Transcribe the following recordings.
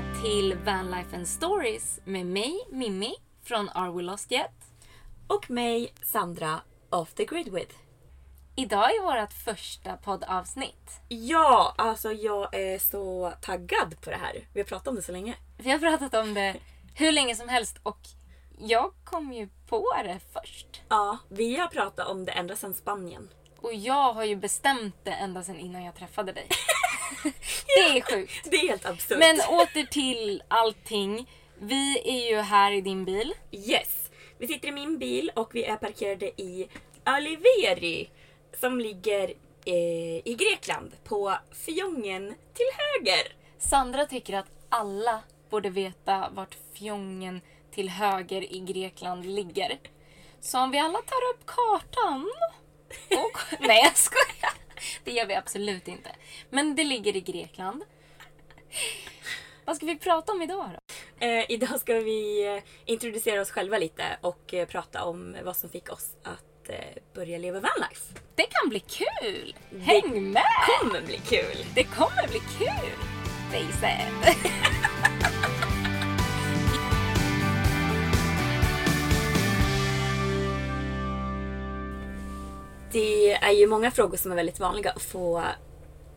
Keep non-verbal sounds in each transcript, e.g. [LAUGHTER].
Välkomna till Vanlife and Stories med mig, Mimmi, från Are We Lost Yet? Och mig, Sandra, Off the Grid With. Idag är vårt första poddavsnitt. Ja, alltså jag är så taggad på det här. Vi har pratat om det så länge. Vi har pratat om det hur länge som helst och jag kom ju på det först. Ja, vi har pratat om det ända sedan Spanien. Och jag har ju bestämt det ända sedan innan jag träffade dig. [LAUGHS] [LAUGHS] det är sjukt. Det är helt absurt. Men åter till allting. Vi är ju här i din bil. Yes! Vi sitter i min bil och vi är parkerade i Oliveri som ligger eh, i Grekland på fjongen till höger. Sandra tycker att alla borde veta vart fjongen till höger i Grekland ligger. Så om vi alla tar upp kartan och... [LAUGHS] Nej, jag skojar. [LAUGHS] Det gör vi absolut inte. Men det ligger i Grekland. Vad ska vi prata om idag då? Eh, idag ska vi eh, introducera oss själva lite och eh, prata om vad som fick oss att eh, börja leva vanlife. Det kan bli kul! Häng med! Det kommer bli kul! Det kommer bli kul! Face [LAUGHS] it. Det är ju många frågor som är väldigt vanliga att få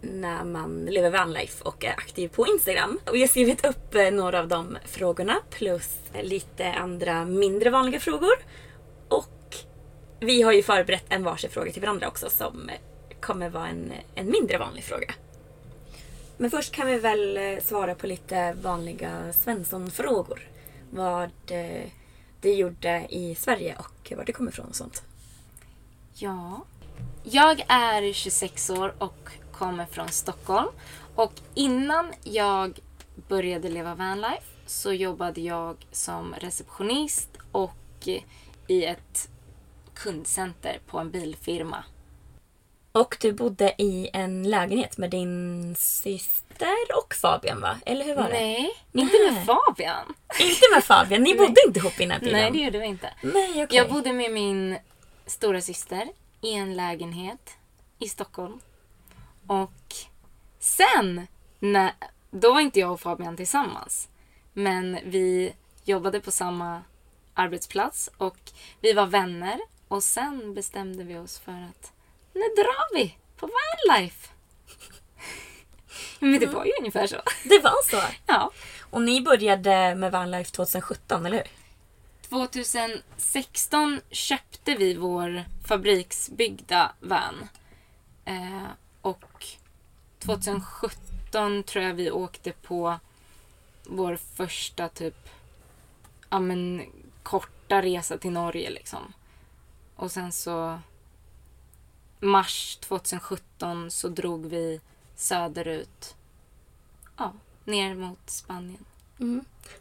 när man lever vanlife och är aktiv på Instagram. Och jag har skrivit upp eh, några av de frågorna plus eh, lite andra mindre vanliga frågor. Och vi har ju förberett en varsin fråga till varandra också som eh, kommer vara en, en mindre vanlig fråga. Men först kan vi väl svara på lite vanliga Svensson-frågor. Vad det du gjorde i Sverige och var du kommer ifrån och sånt. Ja. Jag är 26 år och kommer från Stockholm. Och innan jag började leva vanlife så jobbade jag som receptionist och i ett kundcenter på en bilfirma. Och du bodde i en lägenhet med din syster och Fabian va? Eller hur var det? Nej, inte med Fabian. Inte med Fabian, ni [LAUGHS] bodde inte ihop innan tiden? Nej, det gjorde vi inte. Nej, okej. Jag bodde med min stora syster i en lägenhet i Stockholm. Och sen, när, då var inte jag och Fabian tillsammans. Men vi jobbade på samma arbetsplats och vi var vänner. Och sen bestämde vi oss för att nu drar vi på vanlife. [LAUGHS] Men det var ju ungefär så. Det var så? [LAUGHS] Ja. Och ni började med Vanlife 2017, eller hur? 2016 köpte vi vår fabriksbyggda van. Eh, och 2017 tror jag vi åkte på vår första typ ja men korta resa till Norge liksom. Och sen så mars 2017 så drog vi söderut. Ja, ner mot Spanien.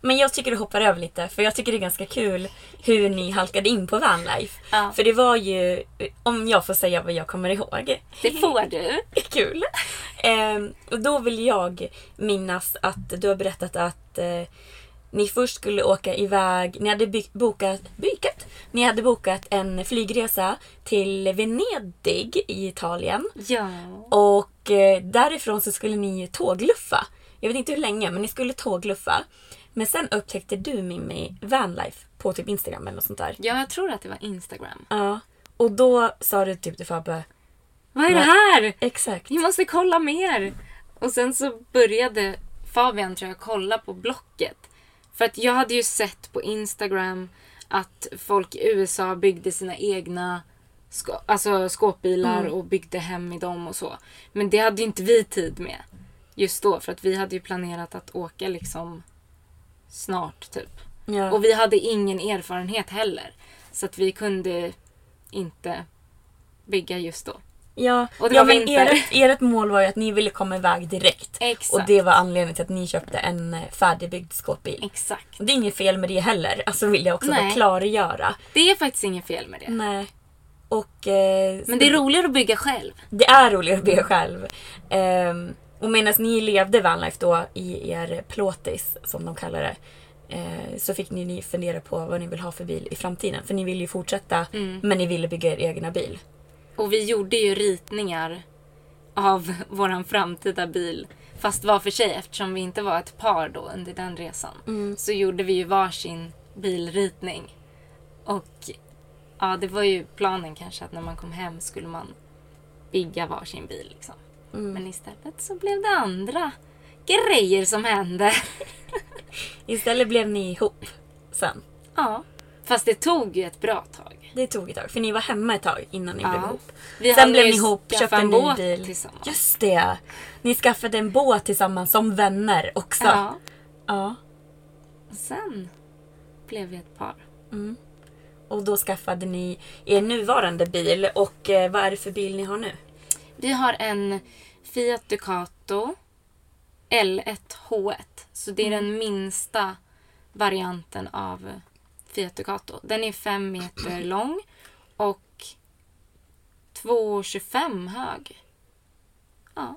Men jag tycker du hoppar över lite för jag tycker det är ganska kul hur ni halkade in på vanlife. Ja. För det var ju, om jag får säga vad jag kommer ihåg. Det får du. [LAUGHS] Kul! Ehm, och då vill jag minnas att du har berättat att eh, ni först skulle åka iväg, ni hade by- bokat, bykat, ni hade bokat en flygresa till Venedig i Italien. Ja. Och eh, därifrån så skulle ni tågluffa. Jag vet inte hur länge, men ni skulle tågluffa. Men sen upptäckte du Mimmi Vanlife på typ Instagram eller något sånt där. ja, jag tror att det var Instagram. Ja. Och då sa du typ till Fabbe, Vad är det här? exakt. Vi måste kolla mer. Och sen så började Fabian tror jag kolla på Blocket. För att jag hade ju sett på Instagram att folk i USA byggde sina egna skå- alltså skåpbilar och byggde hem i dem och så. Men det hade ju inte vi tid med just då. För att vi hade ju planerat att åka liksom snart typ. Ja. Och vi hade ingen erfarenhet heller. Så att vi kunde inte bygga just då. Ja, Och det ja men ert, ert mål var ju att ni ville komma iväg direkt. Exakt. Och det var anledningen till att ni köpte en eh, färdigbyggd skåpbil. Exakt. Och det är inget fel med det heller. Alltså vill jag också bara Nej. klargöra. Det är faktiskt inget fel med det. Nej. Och... Eh, Men det är roligare att bygga själv. Det är roligare att bygga själv. Ehm, och medan ni levde vanlife då i er plåtis, som de kallar det, eh, så fick ni, fundera på vad ni vill ha för bil i framtiden. För ni ville ju fortsätta, men ni ville bygga er egna bil. Och vi gjorde ju ritningar av [LAUGHS] våran framtida bil. Fast var för sig eftersom vi inte var ett par då under den resan. Så gjorde vi ju varsin bilritning. Och ja, det var ju planen kanske att när man kom hem skulle man bygga varsin bil. Liksom. Men istället så blev det andra grejer som hände. [LAUGHS] Istället blev ni ihop sen. ja. Fast det tog ju ett bra tag. Det tog ett tag, för ni var hemma ett tag innan ni Ja. blev ihop. Vi Sen blev ni ihop, köpte en en ny bil. tillsammans. Just det! Ni skaffade en båt tillsammans som vänner också. Ja. ja. Och sen blev vi ett par. Och då skaffade ni er nuvarande bil. Och eh, vad är det för bil ni har nu? Vi har en Fiat Ducato L1H1. Så det är den minsta varianten av Fiat Ducato. Den är fem meter [CLEARS THROAT] lång och 2,25 hög. Ja,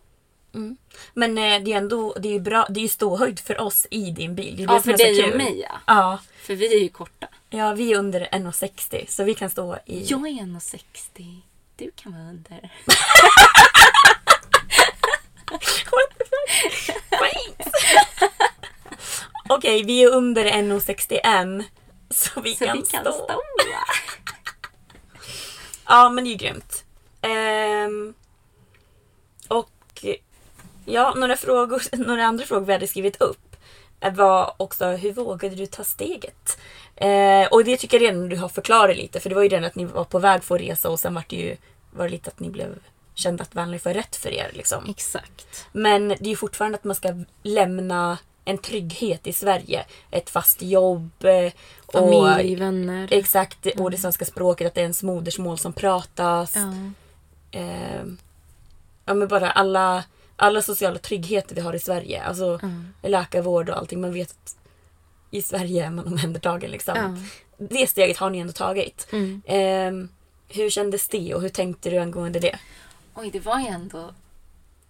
Men eh, det är ändå det är ju bra, det är ju ståhöjd för oss i din bil. Det är ja det för är dig och mig ja. Ja. För vi är ju korta. ja, vi är under 1,60 så vi kan stå i... Jag är 1,60. Du kan vara under. What the fuck? Wait. Okej, vi är under 1,61 så vi Så kan vi kan stå. stå. [LAUGHS] Ja, men det är ju grymt. Ehm, och ja, några, frågor, [LAUGHS] några andra frågor vi hade skrivit upp var också hur vågade du ta steget? Eh, och det tycker jag redan du har förklarat lite för det var ju redan att ni var på väg för att resa och sen var det ju var det lite att ni blev kände att Vanlife var rätt för er. Liksom. Exakt. Men det är ju fortfarande att man ska lämna en trygghet i Sverige. Ett fast jobb. eh, Familj, vänner. Exakt, och det svenska språket, att det är ens modersmål som pratas. Ja. Eh, ja men bara alla, alla sociala tryggheter vi har i Sverige. Alltså läkarvård och allting. Man vet att i Sverige är man omhändertagen liksom. Ja. Det steget har ni ändå tagit. Mm. Eh, hur kändes det och hur tänkte du angående det? Oj, det var ju ändå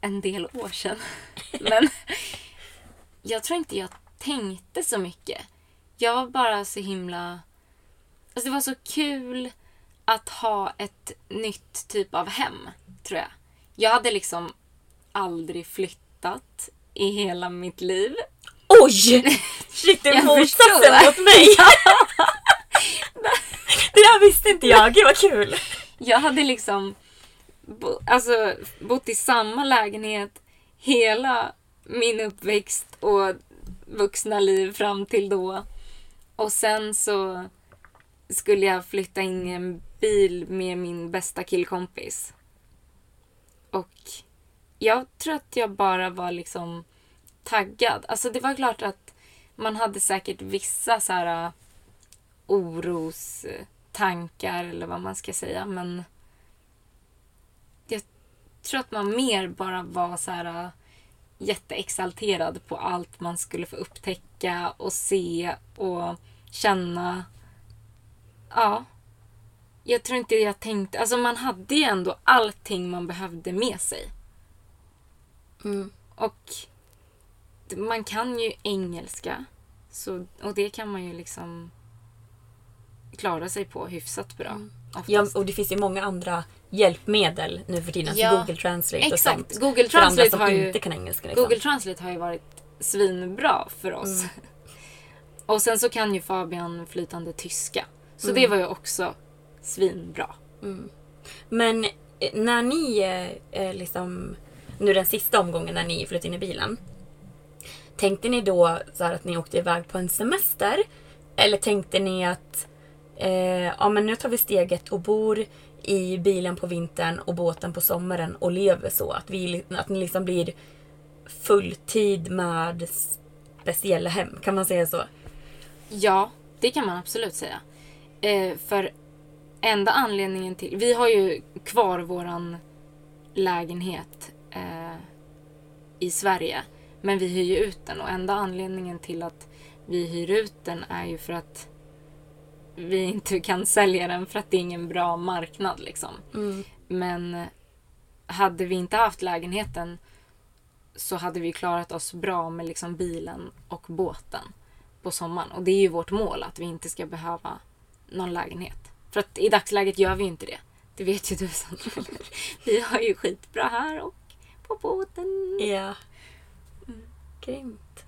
en del år sedan. [LAUGHS] Men jag tror inte jag tänkte så mycket. Jag var bara så himla... Alltså det var så kul att ha ett nytt typ av hem, tror jag. Jag hade liksom aldrig flyttat i hela mitt liv. Oj! [LAUGHS] Shit, det är Jag motsatsen mot mig! [LAUGHS] [LAUGHS] det där visste inte jag. Gud vad kul! Jag hade liksom bo, alltså, bott i samma lägenhet hela min uppväxt och vuxna liv fram till då. Och sen så skulle jag flytta in i en bil med min bästa killkompis. Och jag tror att jag bara var liksom taggad. Alltså det var klart att man hade säkert vissa så här orostecken tankar eller vad man ska säga. Men jag tror att man mer bara var så här äh, jätteexalterad på allt man skulle få upptäcka och se och känna. Ja. Jag tror inte jag tänkte... Alltså man hade ju ändå allting man behövde med sig. Och man kan ju engelska. Så, och det kan man ju liksom klara sig på hyfsat bra. oftast. Ja, och det finns ju många andra hjälpmedel nu för tiden. Ja, Alltså Google Translate och exakt. sånt. Google för andra Translate som har ju- inte kan engelska. Liksom. Google Translate har ju varit svinbra för oss. Mm. [LAUGHS] Och sen så kan ju Fabian flytande tyska. Så Mm. det var ju också svinbra. Men eh, när ni, eh, eh, liksom, nu den sista omgången när ni flyttade in i bilen. Tänkte ni då så här att ni åkte iväg på en semester? Eller tänkte ni att eh, ja, men nu tar vi steget och bor i bilen på vintern och båten på sommaren och lever så? Att, vi, att ni liksom blir fulltid med speciella hem, kan man säga så? Ja, det kan man absolut säga. Eh, för enda anledningen till... Vi har ju kvar våran lägenhet eh, i Sverige. Men vi hyr ju ut den och enda anledningen till att vi hyr ut den är ju för att vi inte kan sälja den för att det är ingen bra marknad liksom. Men eh, hade vi inte haft lägenheten så hade vi klarat oss bra med liksom bilen och båten på sommaren. Och det är ju vårt mål att vi inte ska behöva någon lägenhet. För att i dagsläget gör vi ju inte det. Det vet ju du Sandra. [LAUGHS] Vi har ju skitbra här och på båten. Ja. Grymt.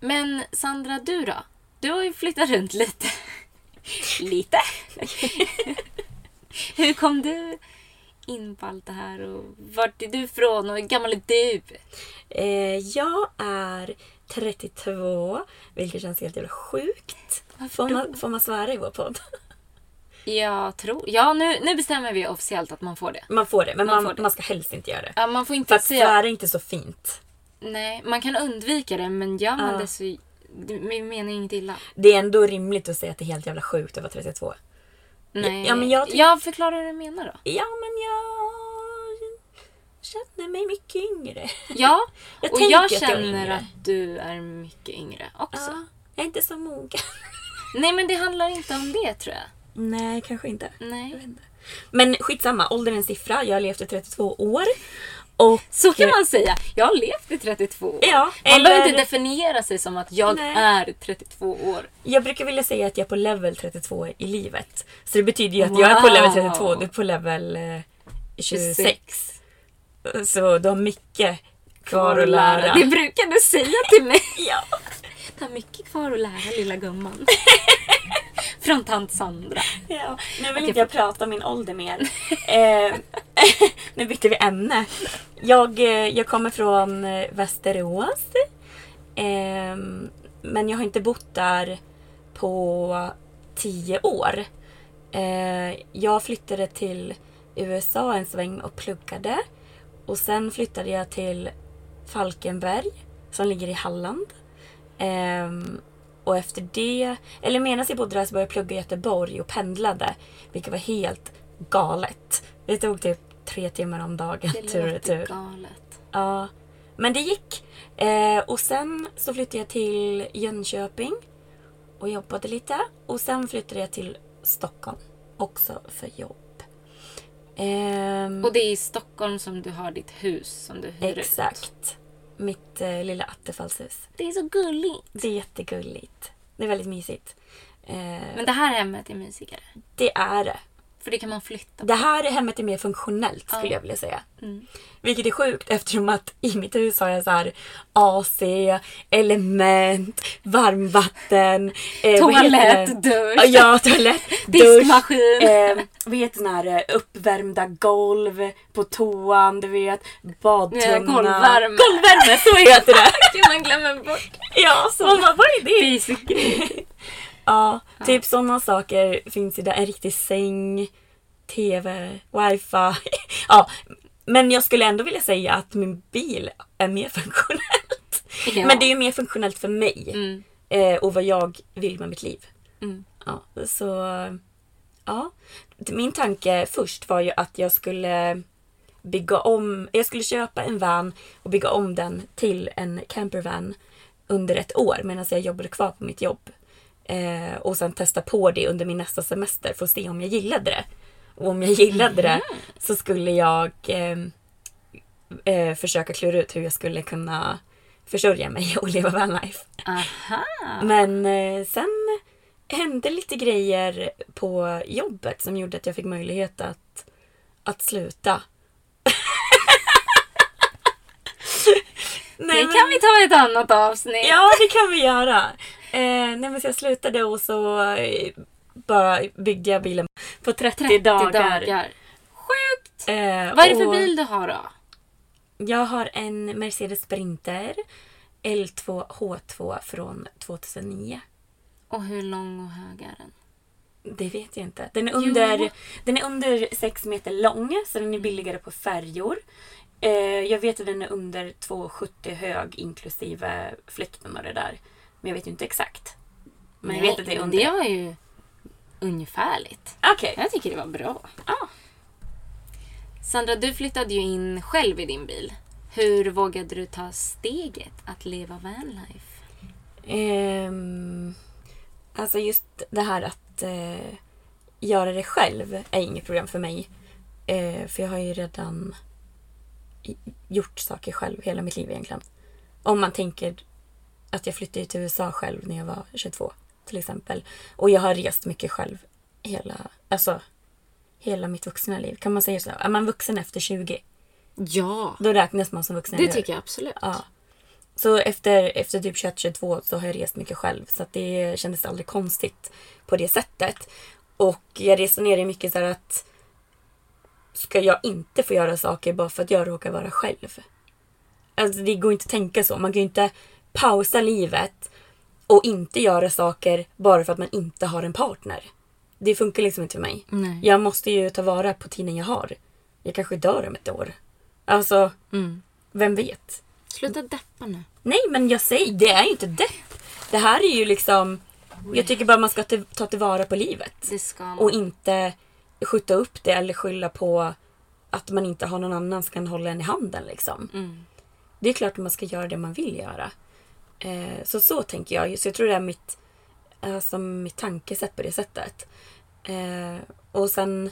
Men Sandra, du då? Du har ju flyttat runt lite. [LAUGHS] lite? [LAUGHS] Hur kom du in på allt det här och vart är du ifrån och hur gammal är du? Eh, jag är 32, vilket känns helt jävla sjukt. Får man, får man svära i vår podd? Jag tror... Ja, nu, nu bestämmer vi officiellt att man får det. Man får det, men Man man, får man, det. ska helst inte göra det. Ja, man får För inte att säga... svära är inte så fint. Nej, man kan undvika det men gör man Ja. det så... Vi menar inget illa. Det är ändå rimligt att säga att det är helt jävla sjukt att vara 32. Nej. ja, men jag tyck- förklarar hur du menar då. Ja, men jag känner mig mycket yngre. Ja, [LAUGHS] Jag och tänker jag att jag är känner yngre. att du är mycket yngre också. Ja, jag är inte så mogen. Nej, men det handlar inte om det tror jag. Nej, kanske inte. Nej. Men skitsamma, åldern är en siffra. Jag har levt i 32 år. Och Så kan man säga. Jag har levt i 32 år. Ja, man eller- behöver inte definiera sig som att jag Nej. är 32 år. Jag brukar vilja säga att jag är på level 32 i livet. Så det betyder ju att jag är på level 32, du är på level eh, 26. Så du har mycket kvar att lära. Det brukar du säga till mig. [LAUGHS] Ja. Du har mycket kvar att lära lilla gumman. [LAUGHS] Från tant Sandra. ja. Nu vill inte jag prata om min ålder mer. [LAUGHS] eh, [LAUGHS] nu bytte vi ämne. Jag, eh, jag kommer från eh, Västerås. Eh, men jag har inte bott där på tio år. Eh, jag flyttade till USA en sväng och pluggade. Och sen flyttade jag till Falkenberg som ligger i Halland. Ehm, och efter det, eller medan jag bodde där så började jag plugga i Göteborg och pendlade. Vilket var helt galet. Det tog typ tre timmar om dagen Det tur och retur. galet. Ja, men det gick. Eh, och sen så flyttade jag till Jönköping och jobbade lite. Och sen flyttade jag till Stockholm, också för jobb. Ehm, Och det är i Stockholm som du har ditt hus som du hyr ut. exakt. Mitt eh, lilla attefallshus. Det är så gulligt. Det är jättegulligt. Det är väldigt mysigt. Eh, Men det här hemmet är mysigare. det är det. För det kan man flytta på. Det här hemmet är mer funktionellt skulle Ja. jag vilja säga. Mm. Vilket är sjukt eftersom att i mitt hus har jag så här AC, element, varmvatten. Eh, Toalett, dusch. Ja, toalett, dusch. [LAUGHS] Diskmaskin. Eh, vad heter sån här eh, uppvärmda golv på toan, du vet. Badtunna. Ja, golvvärme. Golvvärme, så [LAUGHS] heter det. Gud, man glömmer bort. ja, så man bara, vad är det? Basic. Ja, typ sådana saker finns i där. En riktig säng, TV, wifi. [LAUGHS] ja, men jag skulle ändå vilja säga att min bil är mer [LAUGHS] funktionellt. Ja. Men det är ju mer funktionellt för mig. Mm. Eh, och vad jag vill med mitt liv. Mm. Ja, så Ja. Min tanke först var ju att jag skulle bygga om, jag skulle köpa en van och bygga om den till en campervan under ett år medan jag jobbade kvar på mitt jobb. Eh, och sen testa på det under min nästa semester för att se om jag gillade det. Och om jag gillade det så skulle jag eh, eh, försöka klura ut hur jag skulle kunna försörja mig och leva vanlife. Aha! Men eh, sen hände lite grejer på jobbet som gjorde att jag fick möjlighet att, att sluta. [LAUGHS] det kan vi ta i ett annat avsnitt. Ja, det kan vi göra. Eh, nej, men så jag slutade och så eh, bara byggde jag bilen på 30, 30 dagar. dagar. Sjukt! Eh, Vad är det för och bil du har då? Jag har en Mercedes Sprinter L2 H2 från 2009. Och hur lång och hög är den? Det vet jag inte. Den är under, den är under 6 meter lång så den är billigare på färjor. Eh, jag vet att den är under 2,70 hög inklusive fläkten och det där. Men jag vet ju inte exakt. Men jag vet att det är under. det var ju ungefärligt. Okej. Jag tycker det var bra. Ja. Sandra, du flyttade ju in själv i din bil. Hur vågade du ta steget att leva vanlife? Ehm, alltså just det här att eh, göra det själv är inget problem för mig. Eh, för jag har ju redan gjort saker själv hela mitt liv egentligen. Om man tänker att jag flyttade till USA själv när jag var 22 till exempel. Och jag har rest mycket själv hela, alltså, hela mitt vuxna liv. Kan man säga så? Är man vuxen efter 20, Ja, då räknas man som vuxen. det eller tycker jag absolut. Ja. Så efter, efter typ 21-22 så har jag rest mycket själv. Så det kändes aldrig konstigt på det sättet. Och jag resonerar mycket så här att ska jag inte få göra saker bara för att jag råkar vara själv? Alltså det går inte att tänka så. Man kan ju inte pausa livet och inte göra saker bara för att man inte har en partner. Det funkar liksom inte för mig. Nej. Jag måste ju ta vara på tiden jag har. Jag kanske dör om ett år. Alltså, Mm. vem vet? Sluta deppa nu. Nej, men jag säger, det är ju inte depp. Det här är ju liksom... Jag tycker bara man ska ta- tillvara på livet. Och inte skjuta upp det eller skylla på att man inte har någon annan som kan hålla en i handen. Liksom. Mm. Det är klart att man ska göra det man vill göra. Eh, så så tänker jag. Så jag tror det är mitt, alltså mitt tankesätt på det sättet. Eh, och sen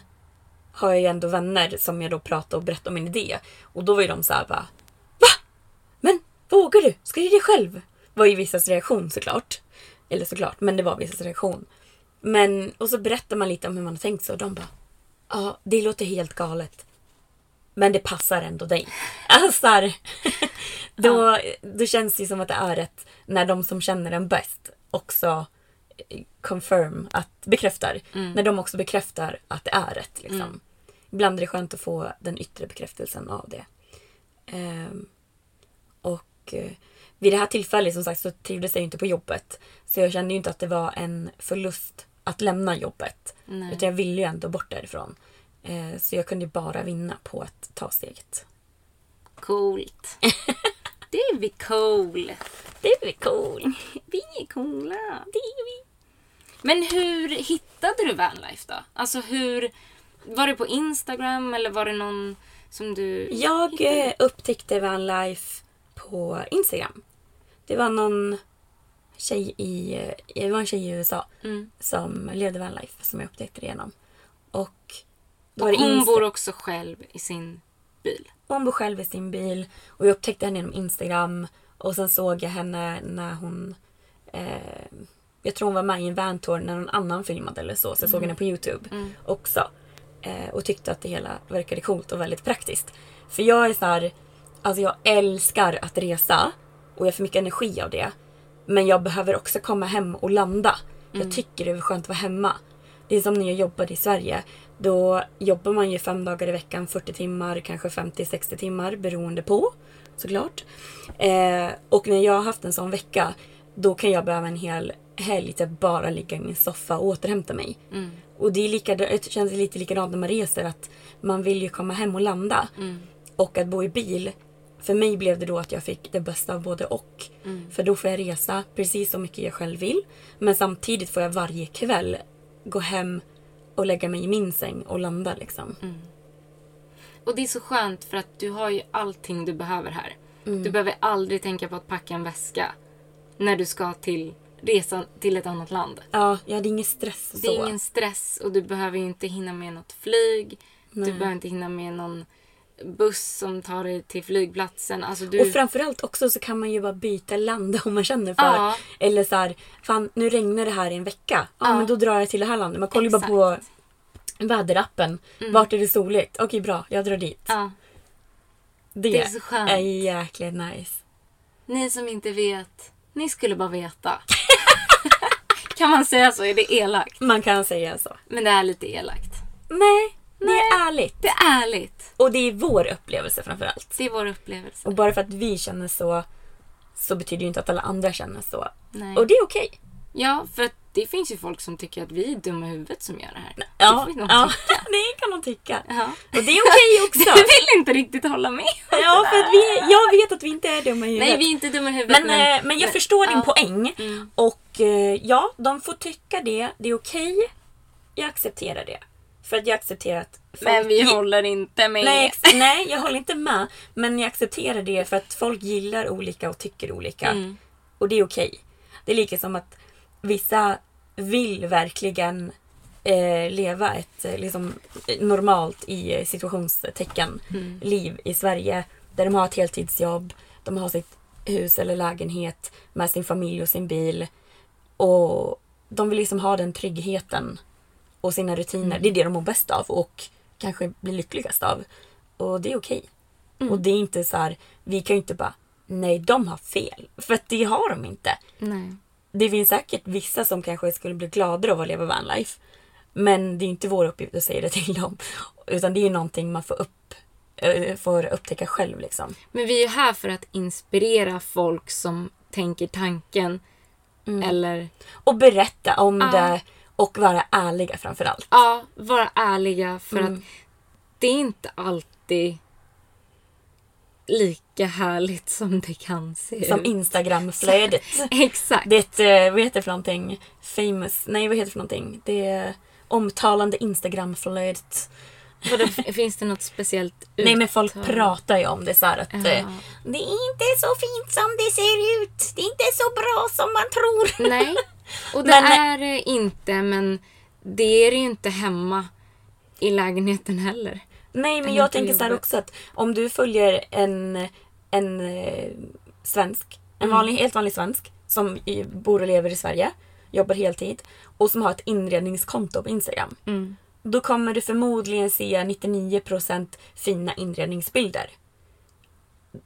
har jag ju ändå vänner som jag då pratar och berättar om min idé. Och då var ju de så här bara Va? Men vågar du? Ska du göra det själv? Var ju vissas reaktion såklart. Eller såklart, men det var vissas reaktion. Men, och så berättar man lite om hur man har tänkt sig och de bara Ja, det låter helt galet. Men det passar ändå dig. Alltså, här, [LAUGHS] då, då känns det ju som att det är rätt när de som känner en bäst också eh, confirm, att bekräftar. När de också bekräftar att det är rätt. Liksom. Ibland är det skönt att få den yttre bekräftelsen av det. Ehm, och eh, vid det här tillfället som sagt så trivdes jag ju inte på jobbet. Så jag kände ju inte att det var en förlust att lämna jobbet. Nej. Utan jag ville ju ändå bort därifrån. Eh, så jag kunde ju bara vinna på att ta steget. Coolt. [LAUGHS] det är vi cool. Det är väl cool. Vi är coola. Det är vi. Men hur hittade du vanlife då? Alltså hur... Var det på Instagram eller var det någon som du... Jag eh, upptäckte Vanlife på Instagram. Det var någon tjej i, eh, det var en tjej i USA Mm. som levde Vanlife som jag upptäckte det genom. Och Och hon Insta- bor också själv i sin bil. Hon bor själv i sin bil och jag upptäckte henne genom Instagram. Och sen såg jag henne när hon... Eh, jag tror hon var med i en vantour när någon annan filmade eller så. Så jag såg henne på Youtube också. Eh, och tyckte att det hela verkade coolt och väldigt praktiskt. För jag är så här... Alltså jag älskar att resa. Och jag får mycket energi av det. Men jag behöver också komma hem och landa. Jag tycker det är skönt att vara hemma. Det är som när jag jobbade i Sverige. Då jobbar man ju fem dagar i veckan, 40 timmar, kanske 50-60 timmar beroende på såklart. Eh, och när jag har haft en sån vecka då kan jag behöva en hel helg till att bara ligga i min soffa och återhämta mig. Och det, är lika, det känns lite likadant när man reser att man vill ju komma hem och landa. Och att bo i bil, för mig blev det då att jag fick det bästa av både och. För då får jag resa precis så mycket jag själv vill. Men samtidigt får jag varje kväll gå hem och lägga mig i min säng och landa liksom. Och det är så skönt för att du har ju allting du behöver här. Mm. Du behöver aldrig tänka på att packa en väska när du ska till resan till ett annat land. Ja, jag hade ingen stress Det är så. ingen stress och du behöver ju inte hinna med något flyg. Du Nej. behöver inte hinna med någon buss som tar dig till flygplatsen. Alltså du... Och framförallt också så kan man ju bara byta land [LAUGHS] om man känner för. Ja. Eller så här, fan nu regnar det här i en vecka. Ja, Ja. men då drar jag till det här landet. Man kollar ju bara på väderappen. Vart är det soligt? Okej bra, jag drar dit. ja. Det, det är så skönt. är jäkligt nice. Ni som inte vet, ni skulle bara veta. [LAUGHS] kan man säga så? Är det elakt? Man kan säga så. Men det är lite elakt. Nej, det är ärligt. Det är ärligt. Och det är vår upplevelse framförallt. Det är vår upplevelse. Och bara för att vi känner så så betyder ju inte att alla andra känner så. Nej. Och det är okej. Ja, för att det finns ju folk som tycker att vi är dumma i huvudet som gör det här. Ja, det ja [LAUGHS] det kan de tycka. Ja. Och det är okej [LAUGHS] också. Du vill inte riktigt hålla med. Ja, för att vi, jag vet att vi inte är dumma i huvudet. Nej, vi är inte dumma i huvudet. Men, eh, men jag förstår din ja. poäng. Mm. Och eh, ja, de får tycka det. Det är okej. Jag accepterar det. För att jag accepterar att folk... Men vi håller inte med. Nej, nej, jag håller inte med. Men jag accepterar det för att folk gillar olika och tycker olika. Mm. Och det är okej. Det är lika som att vissa vill verkligen eh, leva ett eh, liksom, normalt i eh, situationstecken Mm. liv i Sverige. Där de har ett heltidsjobb, de har sitt hus eller lägenhet med sin familj och sin bil. Och de vill liksom ha den tryggheten och sina rutiner. Det är det de mår bäst av och kanske blir lyckligast av. Och det är okej. Och det är inte så här, vi kan ju inte bara, nej de har fel. För att det har de inte. Nej. Det finns säkert vissa som kanske skulle bli gladare av att leva vanlife. Men det är inte vår uppgift att säga det till dem. Utan det är ju någonting man får, upp, eh, får upptäcka själv liksom. Men vi är här för att inspirera folk som tänker tanken. Eller Och berätta om Ja. det och vara ärliga framförallt. ja, vara ärliga. För Mm. att det är inte alltid lika härligt som det kan se Som ut. Instagramflödet. [LAUGHS] Exakt. Det är ett, eh, vad heter det för någonting? Famous, nej vad heter det för någonting? Det är omtalande Instagramflödet. [LAUGHS] Finns det något speciellt Nej men folk uttal? pratar ju om det så här att Ja. eh, det är inte så fint som det ser ut. Det är inte så bra som man tror. Nej, [LAUGHS] och det Men- är det inte. Men det är det ju inte hemma i lägenheten heller. Nej, men jag tänker så här också att om du följer en, en eh, svensk, en Mm. vanlig, helt vanlig svensk som i- bor och lever i Sverige, jobbar heltid och som har ett inredningskonto på Instagram. Mm. Då kommer du förmodligen se 99% fina inredningsbilder.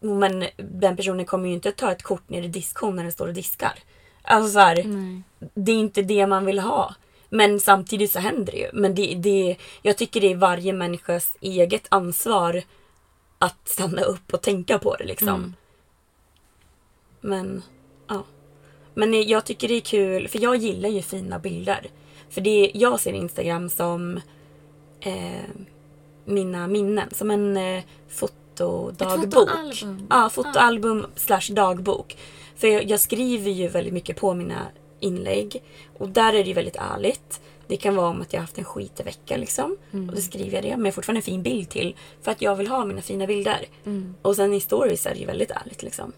Men den personen kommer ju inte ta ett kort ner i diskhon när den står och diskar. Alltså så här, det är inte det man vill ha. Men samtidigt så händer det ju. Men det, det, jag tycker det är varje människas eget ansvar att stanna upp och tänka på det liksom. Mm. Men, ja. Men jag tycker det är kul, för jag gillar ju fina bilder. För det, jag ser Instagram som eh, mina minnen, som en eh, fotodagbok. fotoalbum. Ja, fotoalbum slash dagbok. För jag, jag skriver ju väldigt mycket på mina inlägg. Och där är det ju väldigt ärligt. Det kan vara om att jag har haft en skitig vecka liksom. Och då skriver jag det. Men jag har fortfarande en fin bild till. För att jag vill ha mina fina bilder. Och sen i stories är det ju väldigt ärligt liksom.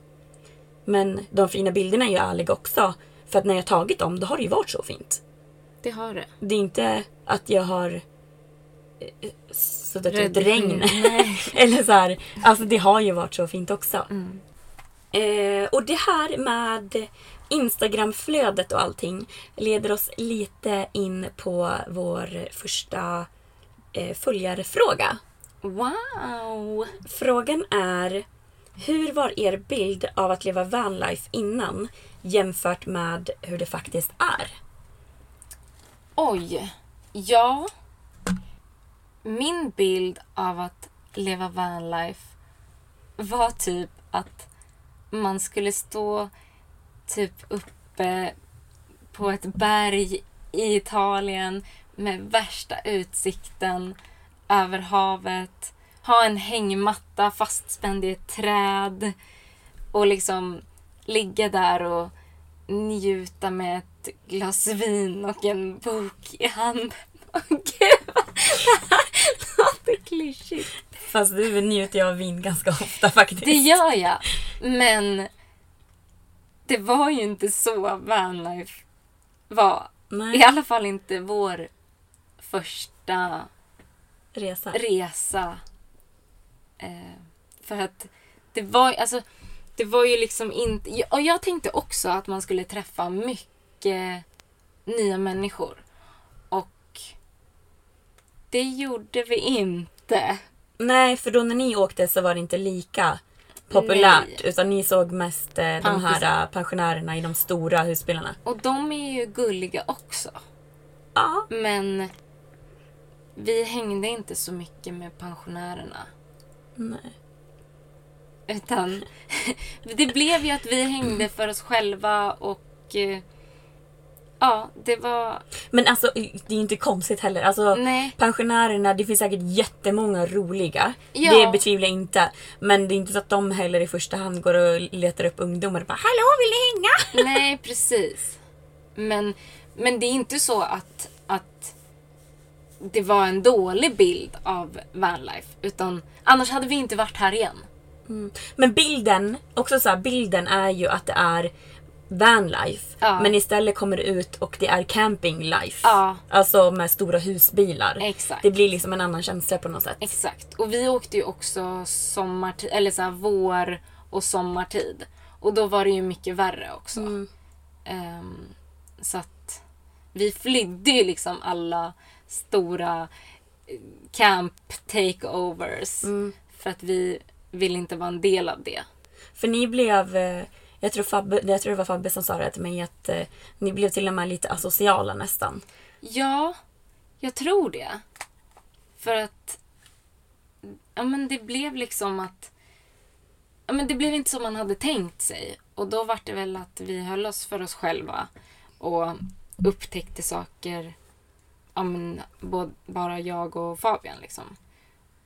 Men de fina bilderna är ju ärliga också. För att när jag tagit dem, då har det ju varit så fint. Det har det. Det är inte att jag har suttit ut regn. [LAUGHS] Nej. Eller så här, alltså det har ju varit så fint också. Eh, och det här med Instagramflödet och allting leder oss lite in på vår första eh, följarfråga. Wow! Frågan är Hur var er bild av att leva vanlife innan jämfört med hur det faktiskt är? Oj. Ja. Min bild av att leva vanlife var typ att man skulle stå typ uppe på ett berg i Italien med värsta utsikten över havet. Ha en hängmatta fastspänd i ett träd och liksom ligga där och njuta med ett glas vin och en bok i handen. [LAUGHS] Gud, det här [LAUGHS] låter klyschigt. Fast du njuter jag av vin ganska ofta faktiskt. Det gör jag. Men det var ju inte så vanlife var. Nej. I alla fall inte vår första Resa. resa. Eh, för att det var, alltså, det var ju liksom inte... Och jag tänkte också att man skulle träffa mycket nya människor. Det gjorde vi inte. Nej, för då när ni åkte så var det inte lika populärt. Nej. Utan ni såg mest eh, de här eh, pensionärerna i de stora husbilarna. Och de är ju gulliga också. Ja. Men vi hängde inte så mycket med pensionärerna. Nej. Utan [LAUGHS] det blev ju att vi hängde för oss själva och eh, ja, det var... Men alltså det är inte konstigt heller. Alltså, Nej. Pensionärerna, det finns säkert jättemånga roliga. Ja. Det betvivlar jag inte. Men det är inte så att de heller i första hand går och letar upp ungdomar och bara Hallå vill ni hänga? [LAUGHS] Nej, precis. Men, men det är inte så att, att det var en dålig bild av vanlife. Utan annars hade vi inte varit här igen. Men bilden, också så här, bilden är ju att det är vanlife. Ja. Men istället kommer det ut och det är camping life. Ja. Alltså med stora husbilar. Exakt. Det blir liksom en annan känsla på något sätt. Exakt. Och vi åkte ju också sommartid, eller så här vår och sommartid. Och då var det ju mycket värre också. Ehm, så att vi flydde ju liksom alla stora eh, camp takeovers. För att vi ville inte vara en del av det. För ni blev, eh, jag tror, Fabbe, jag tror det var Fabbe som sa det till mig, att eh, ni blev till och med lite asociala nästan. Ja, jag tror det. För att ja, men det blev liksom att ja, men det blev inte som man hade tänkt sig. Och då var det väl att vi höll oss för oss själva och upptäckte saker, ja, men, både, bara jag och Fabian liksom.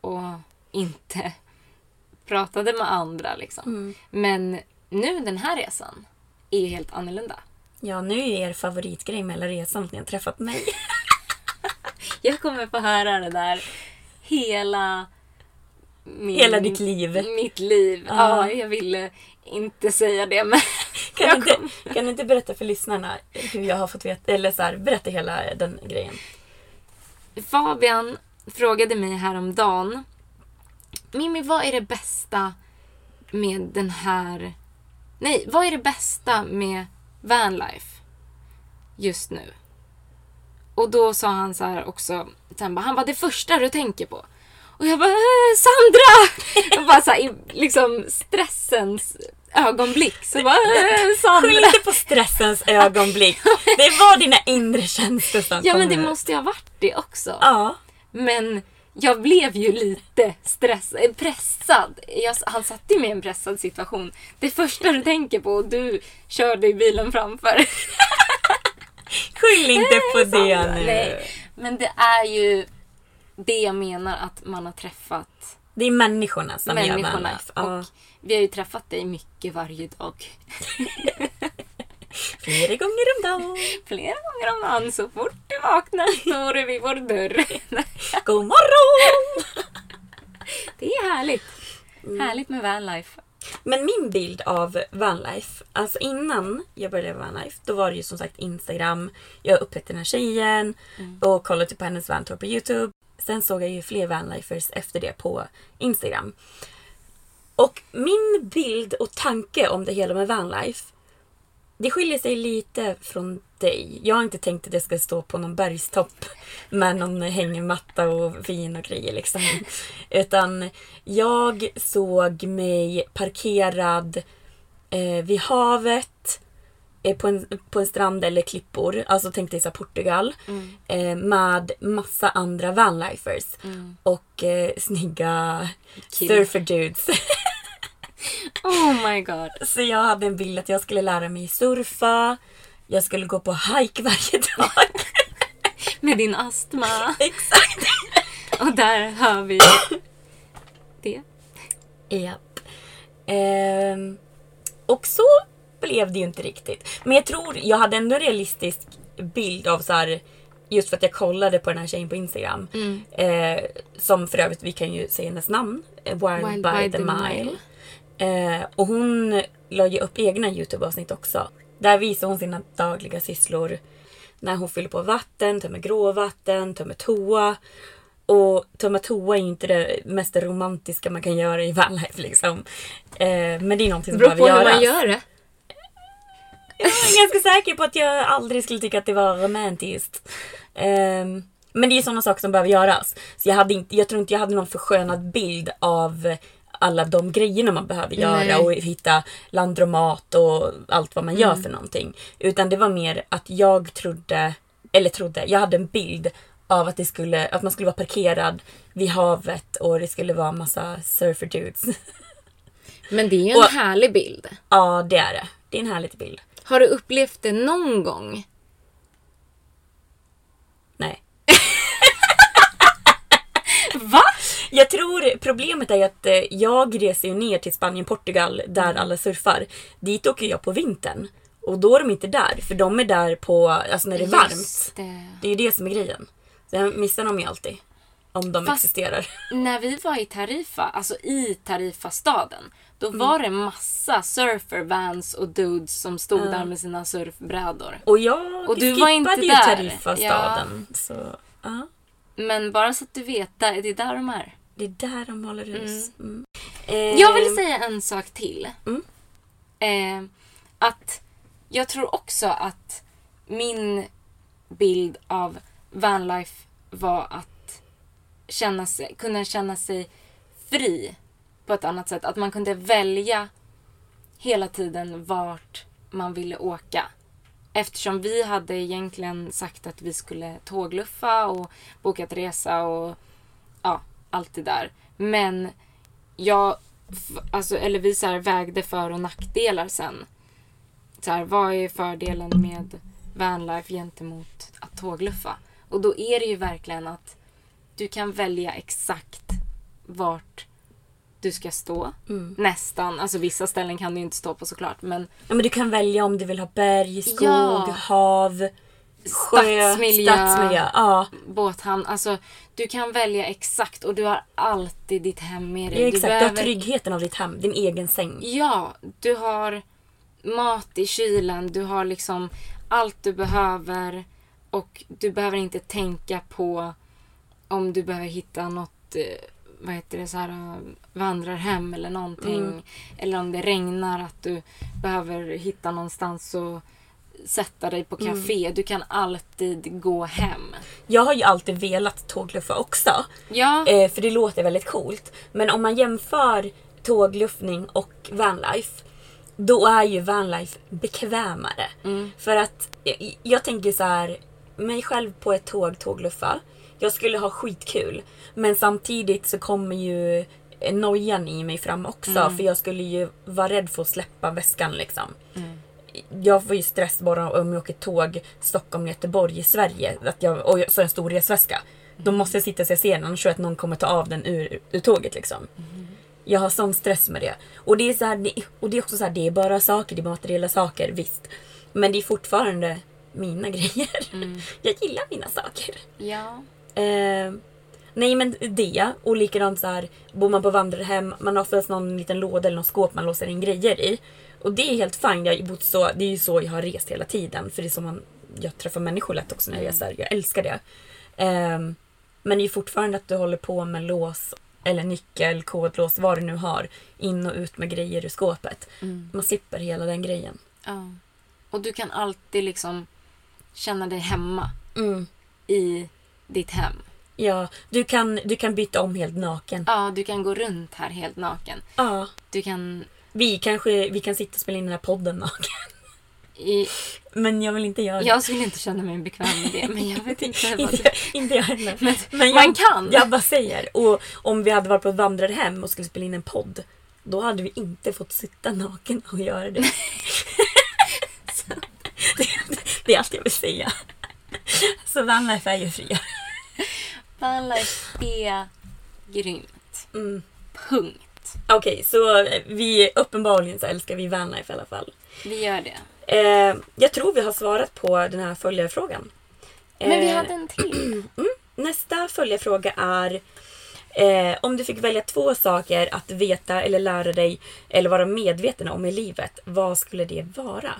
Och inte [LAUGHS] pratade med andra liksom. Men nu den här resan är ju helt annorlunda. Ja, nu är er favoritgrej med hela resan att ni har träffat mig. [LAUGHS] Jag kommer få höra det där hela... Min, Hela ditt liv. Mitt liv. Ja, jag ville inte säga det men... [LAUGHS] Kan du jag inte, kan du inte berätta för lyssnarna hur jag har fått veta, eller så här, berätta hela den grejen. Fabian frågade mig häromdagen. Mimmi, vad är det bästa med den här... Nej, vad är det bästa med vanlife just nu? Och då sa han så här också, sen bara, han bara det första du tänker på. Och jag bara, "Eh, Sandra! [LAUGHS] Jag bara så här, i liksom stressens ögonblick. Så bara, "Eh, Skyll Sandra! inte på stressens ögonblick. Det var dina inre känslor som Ja men det måste ju ha varit det också. Ja. Men jag blev ju lite stressad, eh, pressad. Jag, han satte mig i en pressad situation. Det första du tänker på, och du körde i bilen framför. [LAUGHS] Skyll inte på det nu. Nej, men det är ju det jag menar att man har träffat Det är människorna som gör människorna. vanlife. Ja. Och vi har ju träffat dig mycket varje dag. [LAUGHS] Flera gånger om dagen. [LAUGHS] Flera gånger om dagen. Så fort du vaknar står du vid vår dörr. [LAUGHS] God morgon! [LAUGHS] Det är härligt. Mm. Härligt med vanlife. Men min bild av vanlife, alltså innan jag började leva vanlife, då var det ju som sagt Instagram. Jag upptäckte den här tjejen och kollade på hennes vantour på Youtube. Sen såg jag ju fler vanlifers efter det på Instagram. Och min bild och tanke om det hela med vanlife, det skiljer sig lite från dig. Jag har inte tänkt att det ska stå på någon bergstopp med någon hängmatta och vin och grejer liksom. Utan jag såg mig parkerad eh, vid havet, eh, på, en, på en strand eller klippor, alltså dig så här Portugal, eh, med massa andra vanlifers och eh, snygga Killar. surfer dudes. [LAUGHS] Oh my god. Så jag hade en bild att jag skulle lära mig surfa, jag skulle gå på hike varje dag. [LAUGHS] Med din astma. [LAUGHS] Exakt! Och där hör vi det. Japp. Ehm, och så blev det ju inte riktigt. Men jag tror, jag hade ändå en realistisk bild av så här Just för att jag kollade på den här tjejen på Instagram. Eh, som för övrigt, vi kan ju säga hennes namn. eh, Wild, by, the, mile. Eh, och hon la ju upp egna YouTube-avsnitt också. Där visar hon sina dagliga sysslor. När hon fyller på vatten, tömmer gråvatten, tömmer toa. Och tömma toa är ju inte det mest romantiska man kan göra i [LAUGHS] vanlife liksom. Eh, men det är någonting som Det beror på behöver hur man göras. gör det. Jag är ganska säker på att jag aldrig skulle tycka att det var romantiskt. Ehm, men det är sådana saker som behöver göras. Så jag, hade inte, jag tror inte jag hade någon förskönad bild av alla de grejerna man behöver göra Nej. och hitta landromat och allt vad man gör för någonting. Utan det var mer att jag trodde, eller trodde, jag hade en bild av att, det skulle, att man skulle vara parkerad vid havet och det skulle vara massa surfer dudes. [LAUGHS] Men det är ju en Och- härlig bild. ja, det är det. Det är en härlig bild. Har du upplevt det någon gång? Nej. Va? Jag tror problemet är att eh, jag reser ju ner till Spanien, Portugal där alla surfar. Dit åker jag på vintern. Och då är de inte där, för de är där på, alltså när det är varmt. Det. Det är ju det som är grejen. Sen missar de ju alltid. Om de Fast- existerar. När vi var i Tarifa, alltså i Tarifa-staden, då Mm. var det massa surfervans och dudes som stod där med sina surfbrädor. Och jag Och du var inte skippade ju. Tarifa-staden. Så, ja. Men bara så att du vet, det är där de är. Det är där de håller hus. Mm. Jag Eh, vill säga en sak till. Mm. Eh, att jag tror också att min bild av vanlife var att känna sig, kunna känna sig fri på ett annat sätt. Att man kunde välja hela tiden vart man ville åka. Eftersom vi hade egentligen sagt att vi skulle tågluffa och bokat resa och allt det där. Men jag, alltså, eller vi så här vägde för och nackdelar sen. Så här, vad är fördelen med vanlife gentemot att tågluffa? Och då är det ju verkligen att du kan välja exakt vart du ska stå. Nästan. Alltså vissa ställen kan du inte stå på såklart. Men Ja, men du kan välja om du vill ha berg, skog, Ja. hav, Stadsmiljö. stadsmiljö. Ja, båthamn. Alltså du kan välja exakt och du har alltid ditt hem med dig. ja, Du exakt. Du har behöver- tryggheten av ditt hem, din egen säng. Ja, du har mat i kylen, du har liksom allt du behöver och du behöver inte tänka på om du behöver hitta något, eh, vad heter det, så här eh, vandrarhem eller någonting. Eller om det regnar att du behöver hitta någonstans och sätta dig på café. Du kan alltid gå hem. Jag har ju alltid velat tågluffa också. Ja, Eh, för det låter väldigt coolt. Men om man jämför tågluffning och vanlife. Då är ju vanlife bekvämare. För att jag, jag tänker så här. Mig själv på ett tåg tågluffa. Jag skulle ha skitkul. Men samtidigt så kommer ju nojan i mig fram också. För jag skulle ju vara rädd för att släppa väskan liksom. Jag får ju stress bara om jag åker tåg Stockholm-Göteborg i Sverige. Att jag, och så en stor resväska. Då måste jag sitta jag ser den annars tror jag att någon kommer ta av den ur, ur tåget liksom. Jag har sån stress med det. Och det är, så här, och det är också så här, det är bara saker, det är materiella saker, visst. Men det är fortfarande mina [LAUGHS] grejer. Jag gillar mina saker. ja. Eh, nej men det och likadant så här bor man på vandrarhem, man har oftast någon liten låda eller något skåp man låser in grejer i. Och det är helt fint. Jag bott så, det är ju så jag har rest hela tiden. För det är så man, jag träffar människor lätt också när jag reser. Jag älskar det. Eh, men det är ju fortfarande att du håller på med lås eller nyckel, kodlås, vad du nu har. In och ut med grejer ur skåpet. Man slipper hela den grejen. Ja. Och du kan alltid liksom känna dig hemma Mm. i ditt hem. Ja, du kan, du kan byta om helt naken. Ja, du kan gå runt här helt naken. Ja. Du kan... Vi kanske vi kan sitta och spela in den här podden naken. I, Men jag vill inte göra det. jag skulle inte känna mig bekväm med det, men jag vet inte vad [LAUGHS] inte, inte jag heller. Men jag, man kan. Jag bara säger. Och om vi hade varit på ett vandrarhem och skulle spela in en podd. Då hade vi inte fått sitta naken och göra det. [LAUGHS] Det, det är allt jag vill säga. Så vanlife är ju friare. Vanlife är grymt. Mm. Punkt. Okej, så vi uppenbarligen så älskar vi vanlife i alla fall. Vi gör det. Eh, jag tror vi har svarat på den här följarfrågan. Men vi Eh, hade en till. [CLEARS THROAT] Nästa följdfråga är eh, om du fick välja två saker att veta eller lära dig eller vara medveten om i livet, vad skulle det vara?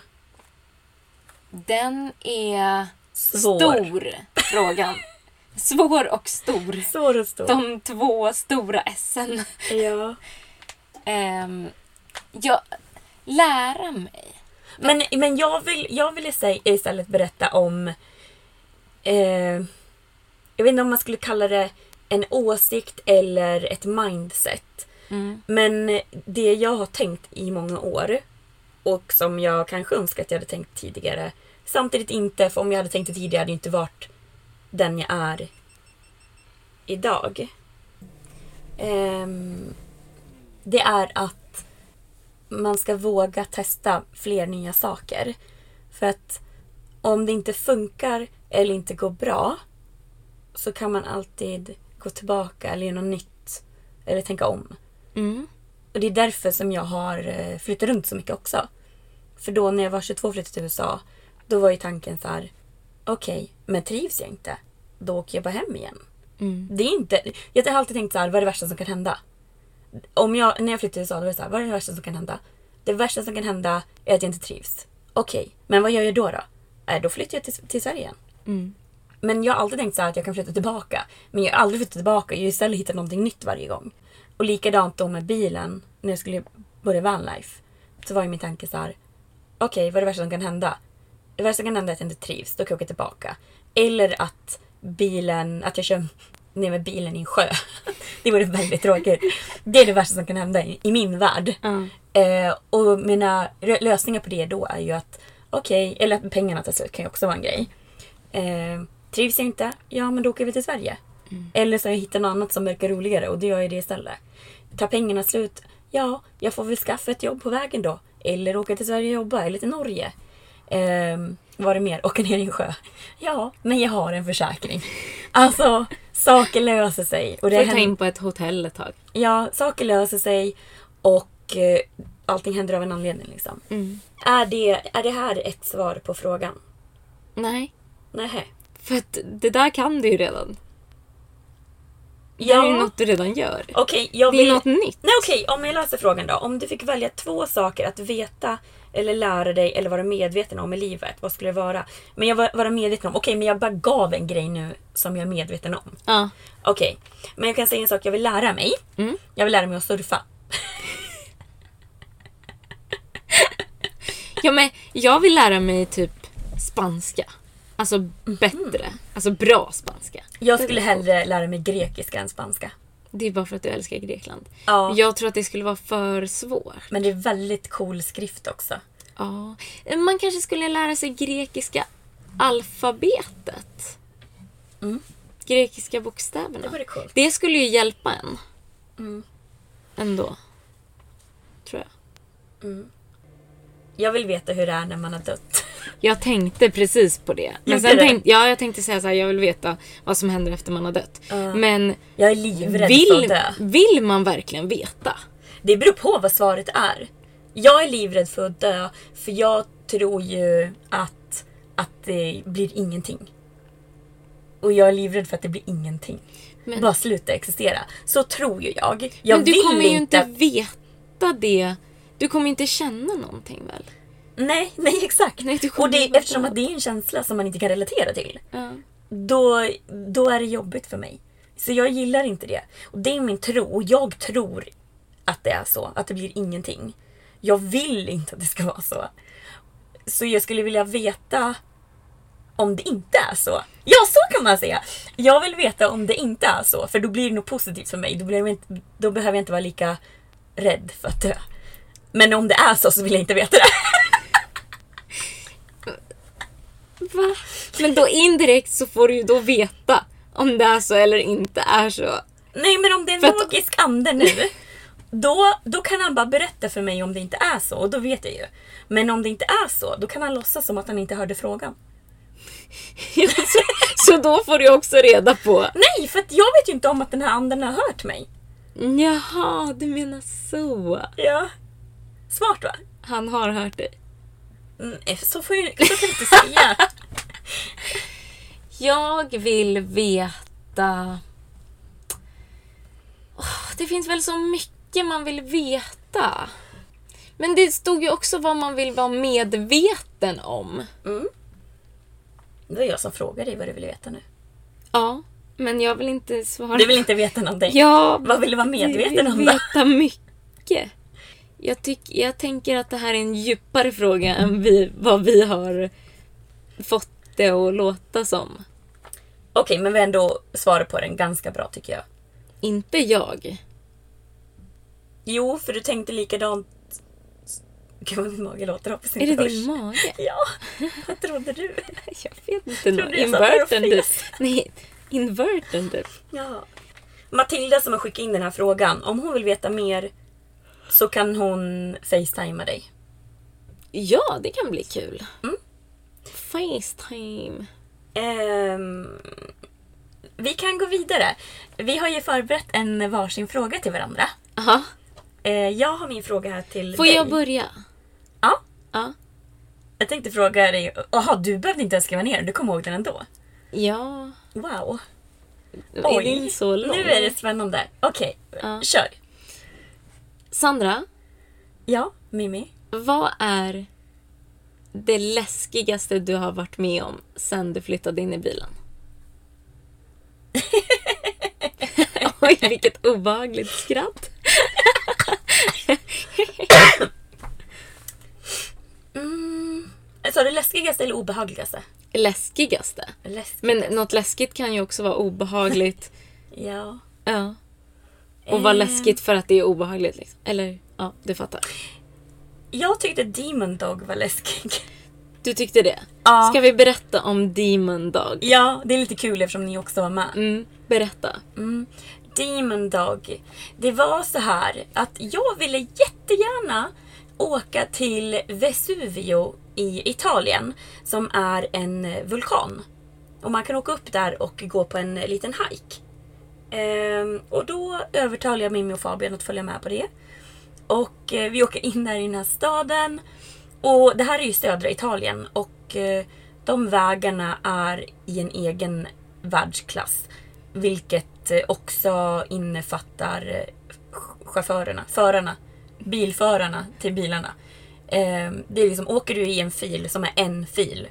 Den är Svår. stor, frågan. [LAUGHS] Svår och stor. Svår och stor. De två stora S'en. Ja. Ehm, jag, lära mig. Men, men jag vill, jag vill istället- berätta om... Eh, jag vet inte om man skulle kalla det en åsikt eller ett mindset. Men det jag har tänkt i många år och som jag kanske önskar att jag hade tänkt tidigare. Samtidigt inte, för om jag hade tänkt det tidigare hade jag inte varit den jag är idag. Ehm, det är att man ska våga testa fler nya saker. För att om det inte funkar eller inte går bra så kan man alltid gå tillbaka eller göra något nytt. Eller tänka om. Och det är därför som jag har eh, flyttat runt så mycket också. För då när jag var 22 och flyttade till USA, då var ju tanken så här. Okej, men trivs jag inte, då åker jag bara hem igen. Det är inte, jag har alltid tänkt så här, vad är det värsta som kan hända? Om jag, när jag flyttade till USA, då var det så här, vad är det värsta som kan hända? Det värsta som kan hända är att jag inte trivs. Okej, men vad gör jag då då? Äh, då flyttar jag till, till Sverige igen. Men jag har alltid tänkt så här att jag kan flytta tillbaka. Men jag har aldrig flyttat tillbaka. Jag har istället hittat någonting nytt varje gång. Och likadant då med bilen. När jag skulle börja vanlife. Så var ju min tanke så här. Okej, vad är det värsta som kan hända? Det värsta som kan hända är att jag inte trivs. Då kan jag åka tillbaka. Eller att bilen, att jag kör ner med bilen i en sjö. [LAUGHS] Det vore väldigt tråkigt. Det är det värsta som kan hända i, i min värld. Eh, och mina lösningar på det då är ju att okej, eller att pengarna tar slut kan ju också vara en grej. Eh, trivs jag inte? Ja, men då åker vi till Sverige. Eller så har jag hittat något annat som verkar roligare och då gör jag det istället. Tar pengarna slut? Ja, jag får väl skaffa ett jobb på vägen då. Eller åka till Sverige och jobba, eller till Norge. Eh, vad är det mer? Åka ner i en sjö? Ja, men jag har en försäkring. Alltså, saker löser sig. Och det Får ta händer- in på ett hotell ett tag. Ja, saker löser sig och eh, allting händer av en anledning. Liksom. Är, det, är det här ett svar på frågan? Nej. Nej. För att det där kan du ju redan. Det är ju något du redan gör. Okej, jag Det är vill... något nytt. Nej, okej, om jag läser frågan då. Om du fick välja två saker att veta eller lära dig eller vara medveten om i livet, vad skulle det vara? Men jag var, vara medveten om, okej, men jag bara gav en grej nu som jag är medveten om. Ja. Okej, men jag kan säga en sak jag vill lära mig. Jag vill lära mig att surfa. [LAUGHS] ja, men jag vill lära mig typ spanska. Alltså bättre. Alltså bra spanska. Jag skulle hellre lära mig grekiska än spanska. Det är bara för att du älskar Grekland. Ja. Jag tror att det skulle vara för svårt. Men det är väldigt cool skrift också. Ja. Man kanske skulle lära sig grekiska alfabetet. Grekiska bokstäverna. Mm. Det vore coolt. Det skulle ju hjälpa en. Mm. Ändå. Tror jag. Jag vill veta hur det är när man har dött. Jag tänkte precis på det. Men sen du? tänkte, ja, jag tänkte säga så här, jag vill veta vad som händer efter man har dött. Men Jag är livrädd för att vill, dö. vill man verkligen veta? Det beror på vad svaret är. Jag är livrädd för att dö för jag tror ju att, att det blir ingenting. Och jag är livrädd för att det blir ingenting. Men- Bara sluta existera. Så tror ju jag. Jag Men du vill kommer ju inte veta det. Du kommer inte känna någonting väl? Nej, nej exakt. Nej, och det, eftersom att det är en känsla som man inte kan relatera till. Ja. då, då är det jobbigt för mig. Så jag gillar inte det. Och det är min tro. Och jag tror att det är så. Att det blir ingenting. Jag vill inte att det ska vara så. Så jag skulle vilja veta om det inte är så. Ja, så kan man säga. Jag vill veta om det inte är så. För då blir det nog positivt för mig. Då, blir inte, då behöver jag inte vara lika rädd för att dö. Men om det är så så vill jag inte veta det. Va? Men då indirekt så får du ju då veta om det är så eller inte är så. Nej men om det är en För att- ande nu. Då, då kan han bara berätta för mig om det inte är så och då vet jag ju. Men om det inte är så, då kan han låtsas som att han inte hörde frågan. [LAUGHS] så, så då får du också reda på. Nej, för jag vet ju inte om att den här anden har hört mig. Jaha, du menar så. Ja. Smart va? Han har hört dig. Mm, så, får ju, så kan du inte säga. [LAUGHS] Jag vill veta... Åh, det finns väl så mycket man vill veta. Men det stod ju också vad man vill vara medveten om. Det var jag som frågade dig vad du ville veta nu. Ja, men jag vill inte svara. Du vill inte veta någonting? Ja, Vad vill du vara medveten jag om vill då? veta mycket. Jag, tyck, jag tänker att det här är en djupare fråga än vi, vad vi har fått det att låta som. Okej, men vi har ändå svarat på den ganska bra tycker jag. Inte jag. Jo, för du tänkte likadant. Gud vad min mage låter. Hoppas Är inte det hörs. din mage? [LAUGHS] Ja, vad trodde du? [LAUGHS] Jag vet inte. Trodde jag satt där och Inverten typ. [LAUGHS] Nej, inverten typ. Ja. Matilda som har skickat in den här frågan, om hon vill veta mer så kan hon facetima dig. Ja, det kan bli kul. Mm. Facetime. Ehm, vi kan gå vidare. Vi har ju förberett en varsin fråga till varandra. Aha. Eh, jag har min fråga här till Får dig. jag börja? Ja. Ja. Jag tänkte fråga dig. Jaha, du behövde inte ens skriva ner den. Du kom ihåg den ändå. Ja. Wow. Är din så lång? nu är det spännande. Okej, Ja. kör. Sandra, Ja, Mimi. vad är det läskigaste du har varit med om sen du flyttade in i bilen? [LAUGHS] Oj, vilket obehagligt skratt. Mm. Sa du läskigaste eller obehagligaste? Läskigaste. Läskigt. Men något läskigt kan ju också vara obehagligt. [LAUGHS] Ja. Ja. Och vara Eh. läskigt för att det är obehagligt. Liksom. Eller, ja, du fattar. Jag tyckte Demon Dog var läskig. Du tyckte det? Ja. Ska vi berätta om Demon Dog? Ja, det är lite kul eftersom ni också var med. Mm, berätta. Mm. Demon Dog. Det var så här att jag ville jättegärna åka till Vesuvio i Italien som är en vulkan. Och man kan åka upp där och gå på en liten hike. Ehm, och då övertalade jag Mimmi och Fabian att följa med på det. Och eh, vi åker in här i den här staden. Och det här är ju södra Italien och eh, de vägarna är i en egen världsklass. Vilket eh, också innefattar eh, chaufförerna, förarna, bilförarna till bilarna. Eh, det är liksom, åker du i en fil som är en fil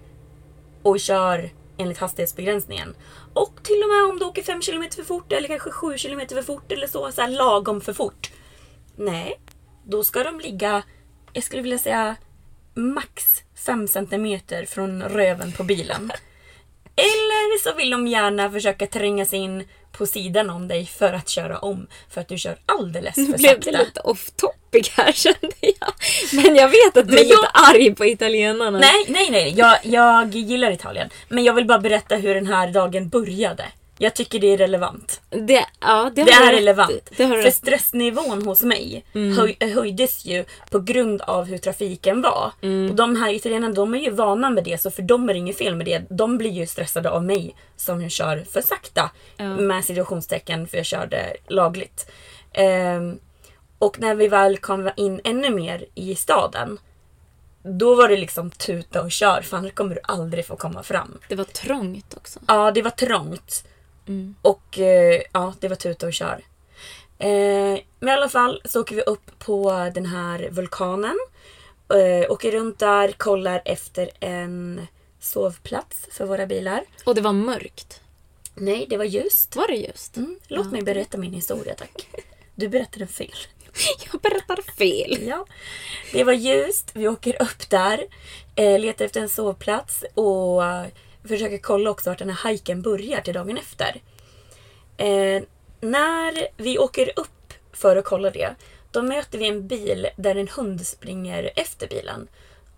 och kör enligt hastighetsbegränsningen. Och till och med om du åker 5 km för fort eller kanske 7 km för fort eller så, så här lagom för fort. Nej, då ska de ligga, jag skulle vilja säga max 5 cm från röven på bilen. Eller så vill de gärna försöka tränga sig in på sidan om dig för att köra om. För att du kör alldeles för Nu blev sakta. det lite off topic här [LAUGHS] kände jag. Men jag vet att du Men är jag- lite arg på italienarna. Nej, nej, nej. Jag, jag gillar Italien. Men jag vill bara berätta hur den här dagen började. Jag tycker det är relevant. Det, ja, det, Det är rätt relevant. Det För stressnivån hos mig Mm. höj, höjdes ju på grund av hur trafiken var. Mm. Och de här italienarna de är ju vana med det så för dem är det inget fel med det. De blir ju stressade av mig som kör för sakta. Med situationstecken för jag körde lagligt. Ehm, och när vi väl kom in ännu mer i staden. Då var det liksom tuta och kör för annars kommer du aldrig få komma fram. Det var trångt också. Ja, det var trångt. Och eh, ja, det var tuta och kör. Eh, men i alla fall så åker vi upp på den här vulkanen. Eh, åker runt där, kollar efter en sovplats för våra bilar. Och det var mörkt. Nej, det var ljust. Var det just? Mm, låt mig berätta min historia tack. Du berättade fel. [LAUGHS] Jag berättar fel. Ja. Det var ljust, vi åker upp där, letar efter en sovplats och försöker kolla också vart den här hajken börjar till dagen efter. Eh, när vi åker upp för att kolla det, då möter vi en bil där en hund springer efter bilen.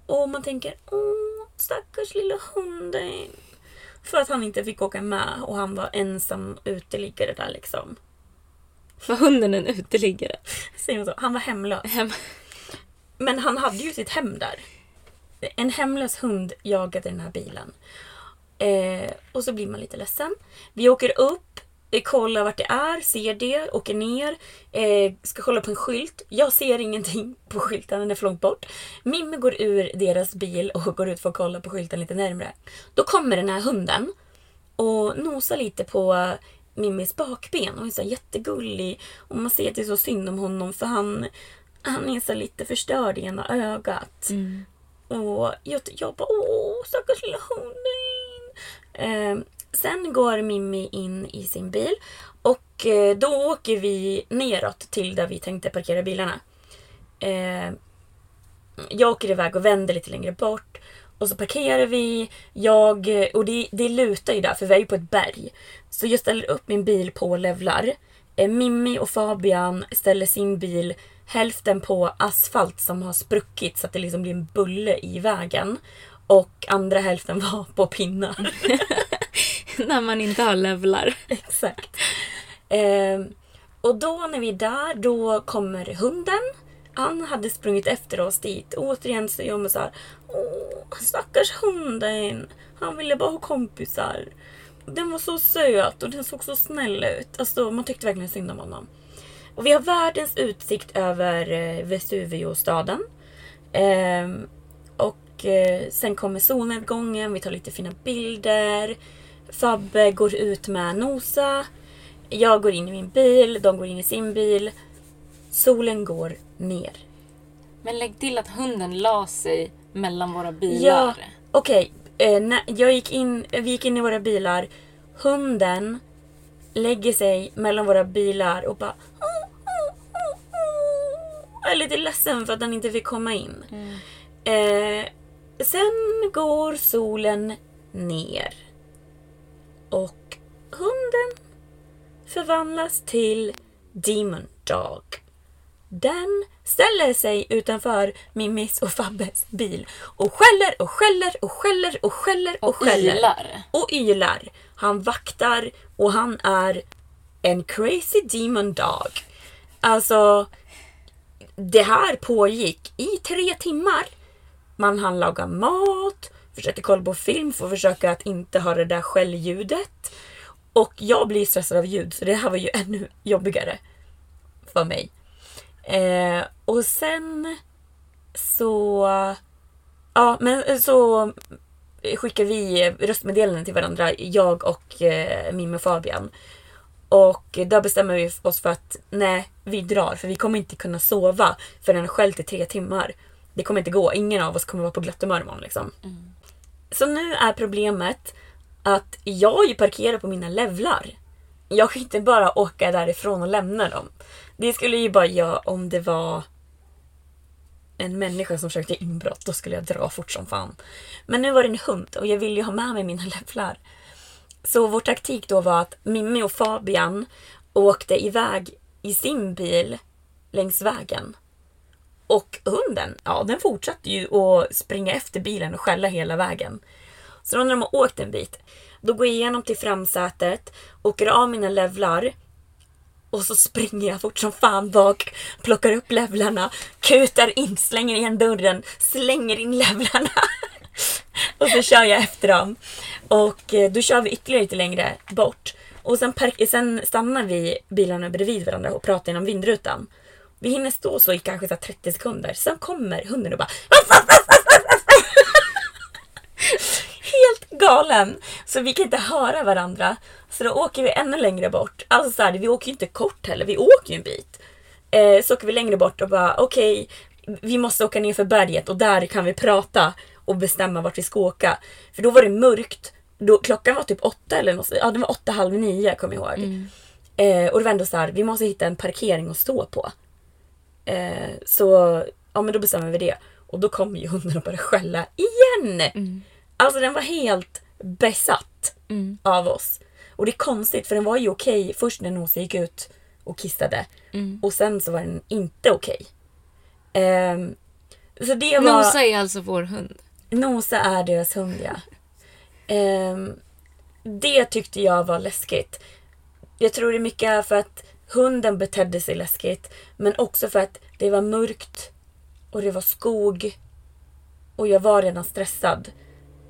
Och man tänker, åh stackars lilla hunden. För att han inte fick åka med och han var ensam uteliggare där liksom. Var hunden en uteliggare? Säger man så? Han var hemlös. Hem. Men han hade ju sitt hem där. En hemlös hund jagade den här bilen. Eh, och så blir man lite ledsen. Vi åker upp, eh, kollar vart det är, ser det, åker ner. Eh, ska kolla på en skylt. Jag ser ingenting på skylten, den är för långt bort. Mimmi går ur deras bil och går ut för att kolla på skylten lite närmre. Då kommer den här hunden och nosar lite på Mimmis bakben. Och hon är så jättegullig. Och man ser att det är så synd om honom för han, han är så lite förstörd i ena ögat. Och jag, jag bara åh stackars lilla hunden. Ehm, sen går Mimmi in i sin bil och eh, då åker vi neråt till där vi tänkte parkera bilarna. Ehm, jag åker iväg och vänder lite längre bort. Och så parkerar vi. Jag, och det, det lutar ju där för vi är ju på ett berg. Så jag ställer upp min bil på levlar. Ehm, Mimmi och Fabian ställer sin bil hälften på asfalt som har spruckit så att det liksom blir en bulle i vägen. Och andra hälften [LAUGHS] var på pinnar. [LAUGHS] När man inte har levlar. [LAUGHS] Exakt. Eh, och då när vi är där, då kommer hunden. Han hade sprungit efter oss dit. Återigen så gör man så här. Åh, stackars hunden. Han ville bara ha kompisar. Den var så söt och den såg så snäll ut. Alltså, man tyckte verkligen synd om honom. Och vi har världens utsikt över eh, Vesuvio-staden. Ehm, och eh, sen kommer solnedgången, vi tar lite fina bilder. Fabbe går ut med Nosa. Jag går in i min bil, de går in i sin bil. Solen går ner. Men lägg till att hunden la sig mellan våra Ja, bilar. okej. Eh, när jag gick in, vi gick in i våra bilar. Hunden lägger sig mellan våra bilar och bara... Jag är lite ledsen för att den inte fick komma in. Eh, sen går solen ner. Och hunden förvandlas till Demon Dog. Den ställer sig utanför Mimmis och Fabbes bil och skäller och skäller och skäller och skäller och, Och skäller. ylar. Och ylar. Han vaktar och han är en crazy demon dog. Alltså, det här pågick i tre timmar. Man hann laga mat, försökte kolla på film för att försöka att inte ha det där skällljudet. Och jag blir stressad av ljud så det här var ju [LAUGHS] ännu jobbigare för mig. Eh, och sen så... Ja, men eh, så skickar vi röstmeddelanden till varandra, jag och eh, Mimmi och Fabian. Och där bestämmer vi oss för att nej, vi drar för vi kommer inte kunna sova förrän själv har skällt i tre timmar. Det kommer inte gå, ingen av oss kommer vara på glatt humör imorgon liksom. Så nu är problemet att jag ju parkerar på mina levlar. Jag kan inte bara åka därifrån och lämna dem. Det skulle ju bara jag om det var en människa som försökte inbrott. Då skulle jag dra fort som fan. Men nu var det en hund och jag ville ju ha med mig mina [LAUGHS] levlar. Så vår taktik då var att Mimmi och Fabian åkte iväg i sin bil längs vägen. Och hunden, ja den fortsatte ju att springa efter bilen och skälla hela vägen. Så då när de har åkt en bit, då går jag igenom till framsätet, åker av mina levlar och så springer jag fort som fan bak, plockar upp levlarna, kutar in, slänger igen dörren, slänger in levlarna. [LAUGHS] och så kör jag efter dem. Och eh, då kör vi ytterligare lite längre bort. Och sen, sen stannar vi bilarna bredvid varandra och pratar genom vindrutan. Vi hinner stå så i kanske så här 30 sekunder. Sen kommer hunden och bara Helt galen! Så vi kan inte höra varandra. Så då åker vi ännu längre bort. Alltså så här, vi åker ju inte kort heller, vi åker ju en bit. Eh, så åker vi längre bort och bara okej, vi måste åka ner för berget och där kan vi prata och bestämma vart vi ska åka. För då var det mörkt. Då, klockan var typ åtta eller något. Ja, det var åtta, halv nio kommer jag ihåg. Eh, och det var ändå så här, vi måste hitta en parkering att stå på. Eh, så ja, men då bestämmer vi det. Och då kommer ju hunden och börjar skälla igen. Alltså den var helt besatt av oss. Och det är konstigt för den var ju okej först när Nosa gick ut och kissade. Och sen så var den inte okej. Så det var... Nosa är alltså vår hund. Nosa är deras hund ja. Ehm, det tyckte jag var läskigt. Jag tror det är mycket för att hunden betedde sig läskigt. Men också för att det var mörkt. Och det var skog. Och jag var redan stressad.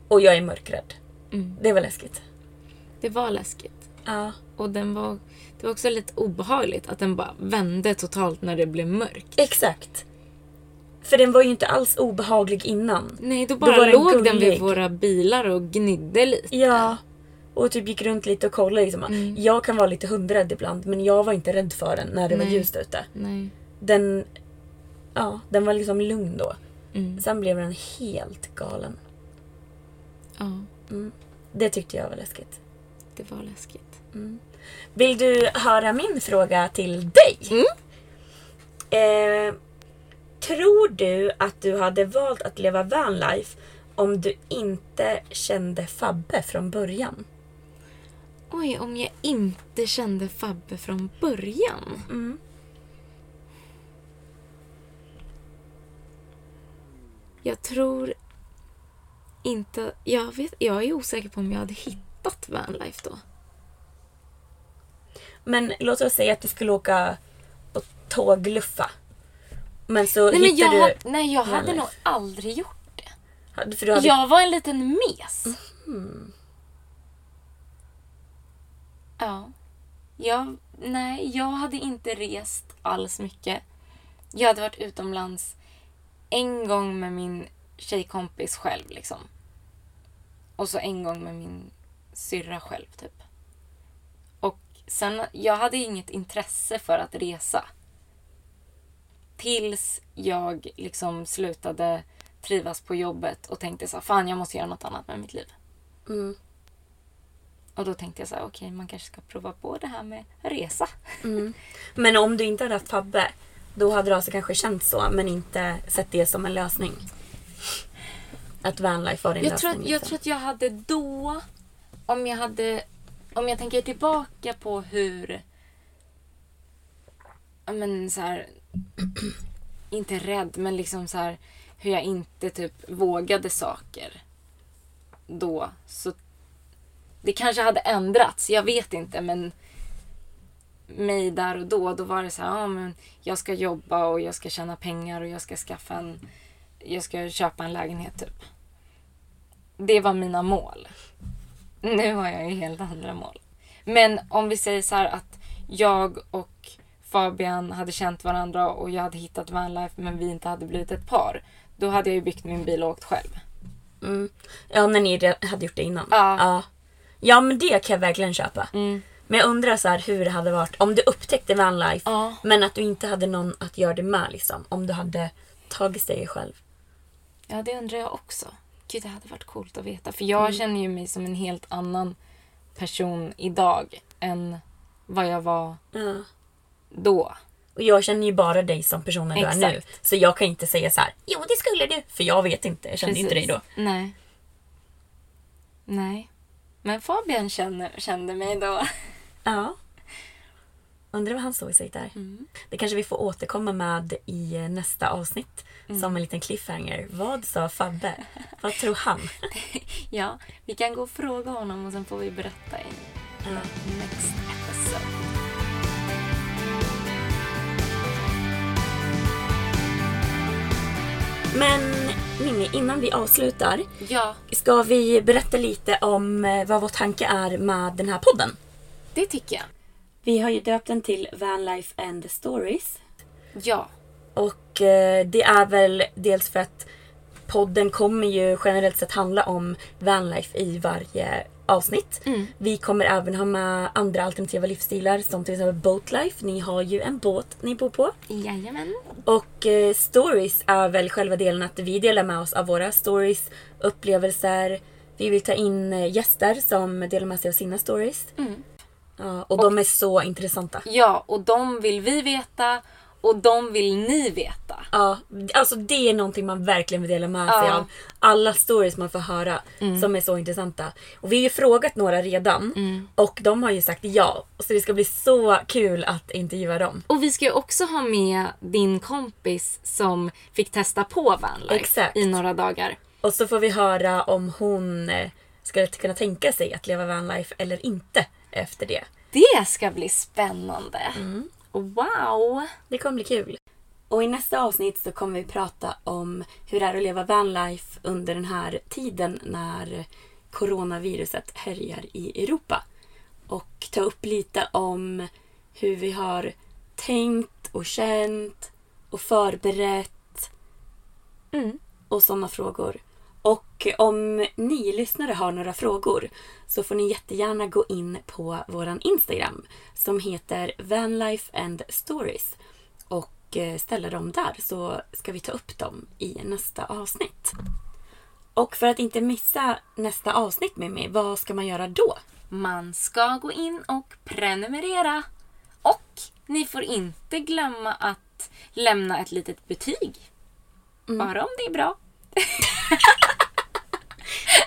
Och jag är mörkrädd. Det var läskigt. Det var läskigt. Ja. Och den var, det var också lite obehagligt att den bara vände totalt när det blev mörkt. Exakt. För den var ju inte alls obehaglig innan. Nej, då Då bara den låg den gullig. vid våra bilar och gnidde lite. Ja. Och typ gick runt lite och kollade. Liksom. Mm. Jag kan vara lite hundrädd ibland men jag var inte rädd för den när det var Nej. ljust ute. Nej. Den, ja, den var liksom lugn då. Mm. Sen blev den helt galen. Ja, Det tyckte jag var läskigt. det var läskigt. Vill du höra min fråga till dig? Eh, tror du att du hade valt att leva vanlife om du inte kände Fabbe från början? Oj, om jag inte kände Fabbe från början. Mm. Jag tror inte... Jag, vet, jag är osäker på om jag hade hittat vanlife då. Men låt oss säga att du skulle åka och tågluffa. Men så Nej, men hittar jag, du... nej, jag hade nog aldrig gjort det. Hade-. Jag var en liten mes. Ja. Jag, nej, jag hade inte rest alls mycket. Jag hade varit utomlands en gång med min tjejkompis själv liksom. Och så en gång med min syrra själv typ. Och sen, jag hade inget intresse för att resa. Tills jag liksom slutade trivas på jobbet och tänkte så här, fan jag måste göra något annat med mitt liv. Mm. Och då tänkte jag så här, okej man kanske ska prova på det här med resa. Men om du inte hade haft Fabbe, då hade du alltså kanske känt så men inte sett det som en lösning. Att vanlife var din Jag tror, lösning. att, jag liksom. tror att jag hade då, om jag hade, om jag tänker tillbaka på hur, men så här, inte rädd men liksom så här hur jag inte typ vågade saker då. Så det kanske hade ändrats, jag vet inte men mig där och då, då var det så här, ja men jag ska jobba och jag ska tjäna pengar och jag ska skaffa en, jag ska köpa en lägenhet typ. Det var mina mål. Nu har jag ju helt andra mål. Men om vi säger så här att jag och Fabian hade känt varandra och jag hade hittat vanlife men vi inte hade blivit ett par. Då hade jag ju byggt min bil och åkt själv. Mm. Ja, när ni hade gjort det innan. Ja. ja. Ja, men det kan jag verkligen köpa. Mm. Men jag undrar så här hur det hade varit om du upptäckte vanlife Ja. men att du inte hade någon att göra det med. Liksom, om du hade tagit steget själv. Ja, det undrar jag också. Gud, det hade varit coolt att veta. För jag känner ju mig som en helt annan person idag än vad jag var Ja. då. Och jag känner ju bara dig som personen du är nu. Så jag kan inte säga så här. Jo, det skulle du. För jag vet inte. Jag känner ju inte dig Precis. då. Nej. Nej. Men Fabian känner, kände mig då. Ja. Undrar vad han såg sig där. Det kanske vi får återkomma med i nästa avsnitt. Som en liten cliffhanger. Vad sa Fabbe? vad tror han? [LAUGHS] Ja, vi kan gå och fråga honom och sen får vi berätta i next episode. Men Mimmi, innan vi avslutar. Ja, Ska vi berätta lite om eh, vad vår tanke är med den här podden? det tycker jag. Vi har ju döpt den till Vanlife and the Stories. Ja. Och eh, det är väl dels för att podden kommer ju generellt sett handla om vanlife i varje avsnitt. Vi kommer även ha med andra alternativa livsstilar som till exempel boatlife. Ni har ju en båt ni bor på. Jajamän. Och eh, stories är väl själva delen att vi delar med oss av våra stories, upplevelser. Vi vill ta in eh, gäster som delar med sig av sina stories. Ja, och, de är så intressanta. Ja, och de vill vi veta och de vill ni veta. Ja, alltså det är någonting man verkligen vill dela med sig Ja. av. Alla stories man får höra som är så intressanta. Och vi har ju frågat några redan och de har ju sagt ja. Så det ska bli så kul att intervjua dem. Och vi ska ju också ha med din kompis som fick testa på vanlife i några dagar. Och så får vi höra om hon eh, skulle kunna tänka sig att leva vanlife eller inte efter det. Det ska bli spännande. Wow! Det kommer bli kul. Och i nästa avsnitt så kommer vi prata om hur det är att leva vanlife under den här tiden när coronaviruset härjar i Europa. Och ta upp lite om hur vi har tänkt och känt och förberett och sådana frågor. Och om ni lyssnare har några frågor så får ni jättegärna gå in på våran Instagram som heter Vanlife and Stories och eh, ställa dem där så ska vi ta upp dem i nästa avsnitt. Och för att inte missa nästa avsnitt med mig, vad ska man göra då? Man ska gå in och prenumerera. Och ni får inte glömma att lämna ett litet betyg. Bara om det är bra. [LAUGHS]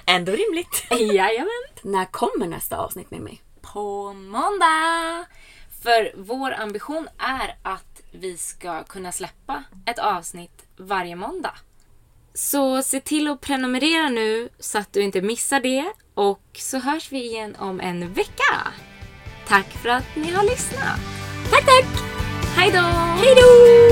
Ändå rimligt. Jajamän. När kommer nästa avsnitt med mig? På måndag! För vår ambition är att vi ska kunna släppa ett avsnitt varje måndag. Så se till att prenumerera nu så att du inte missar det. Och så hörs vi igen om en vecka. Tack för att ni har lyssnat. Tack, tack! Hej då! Hej då!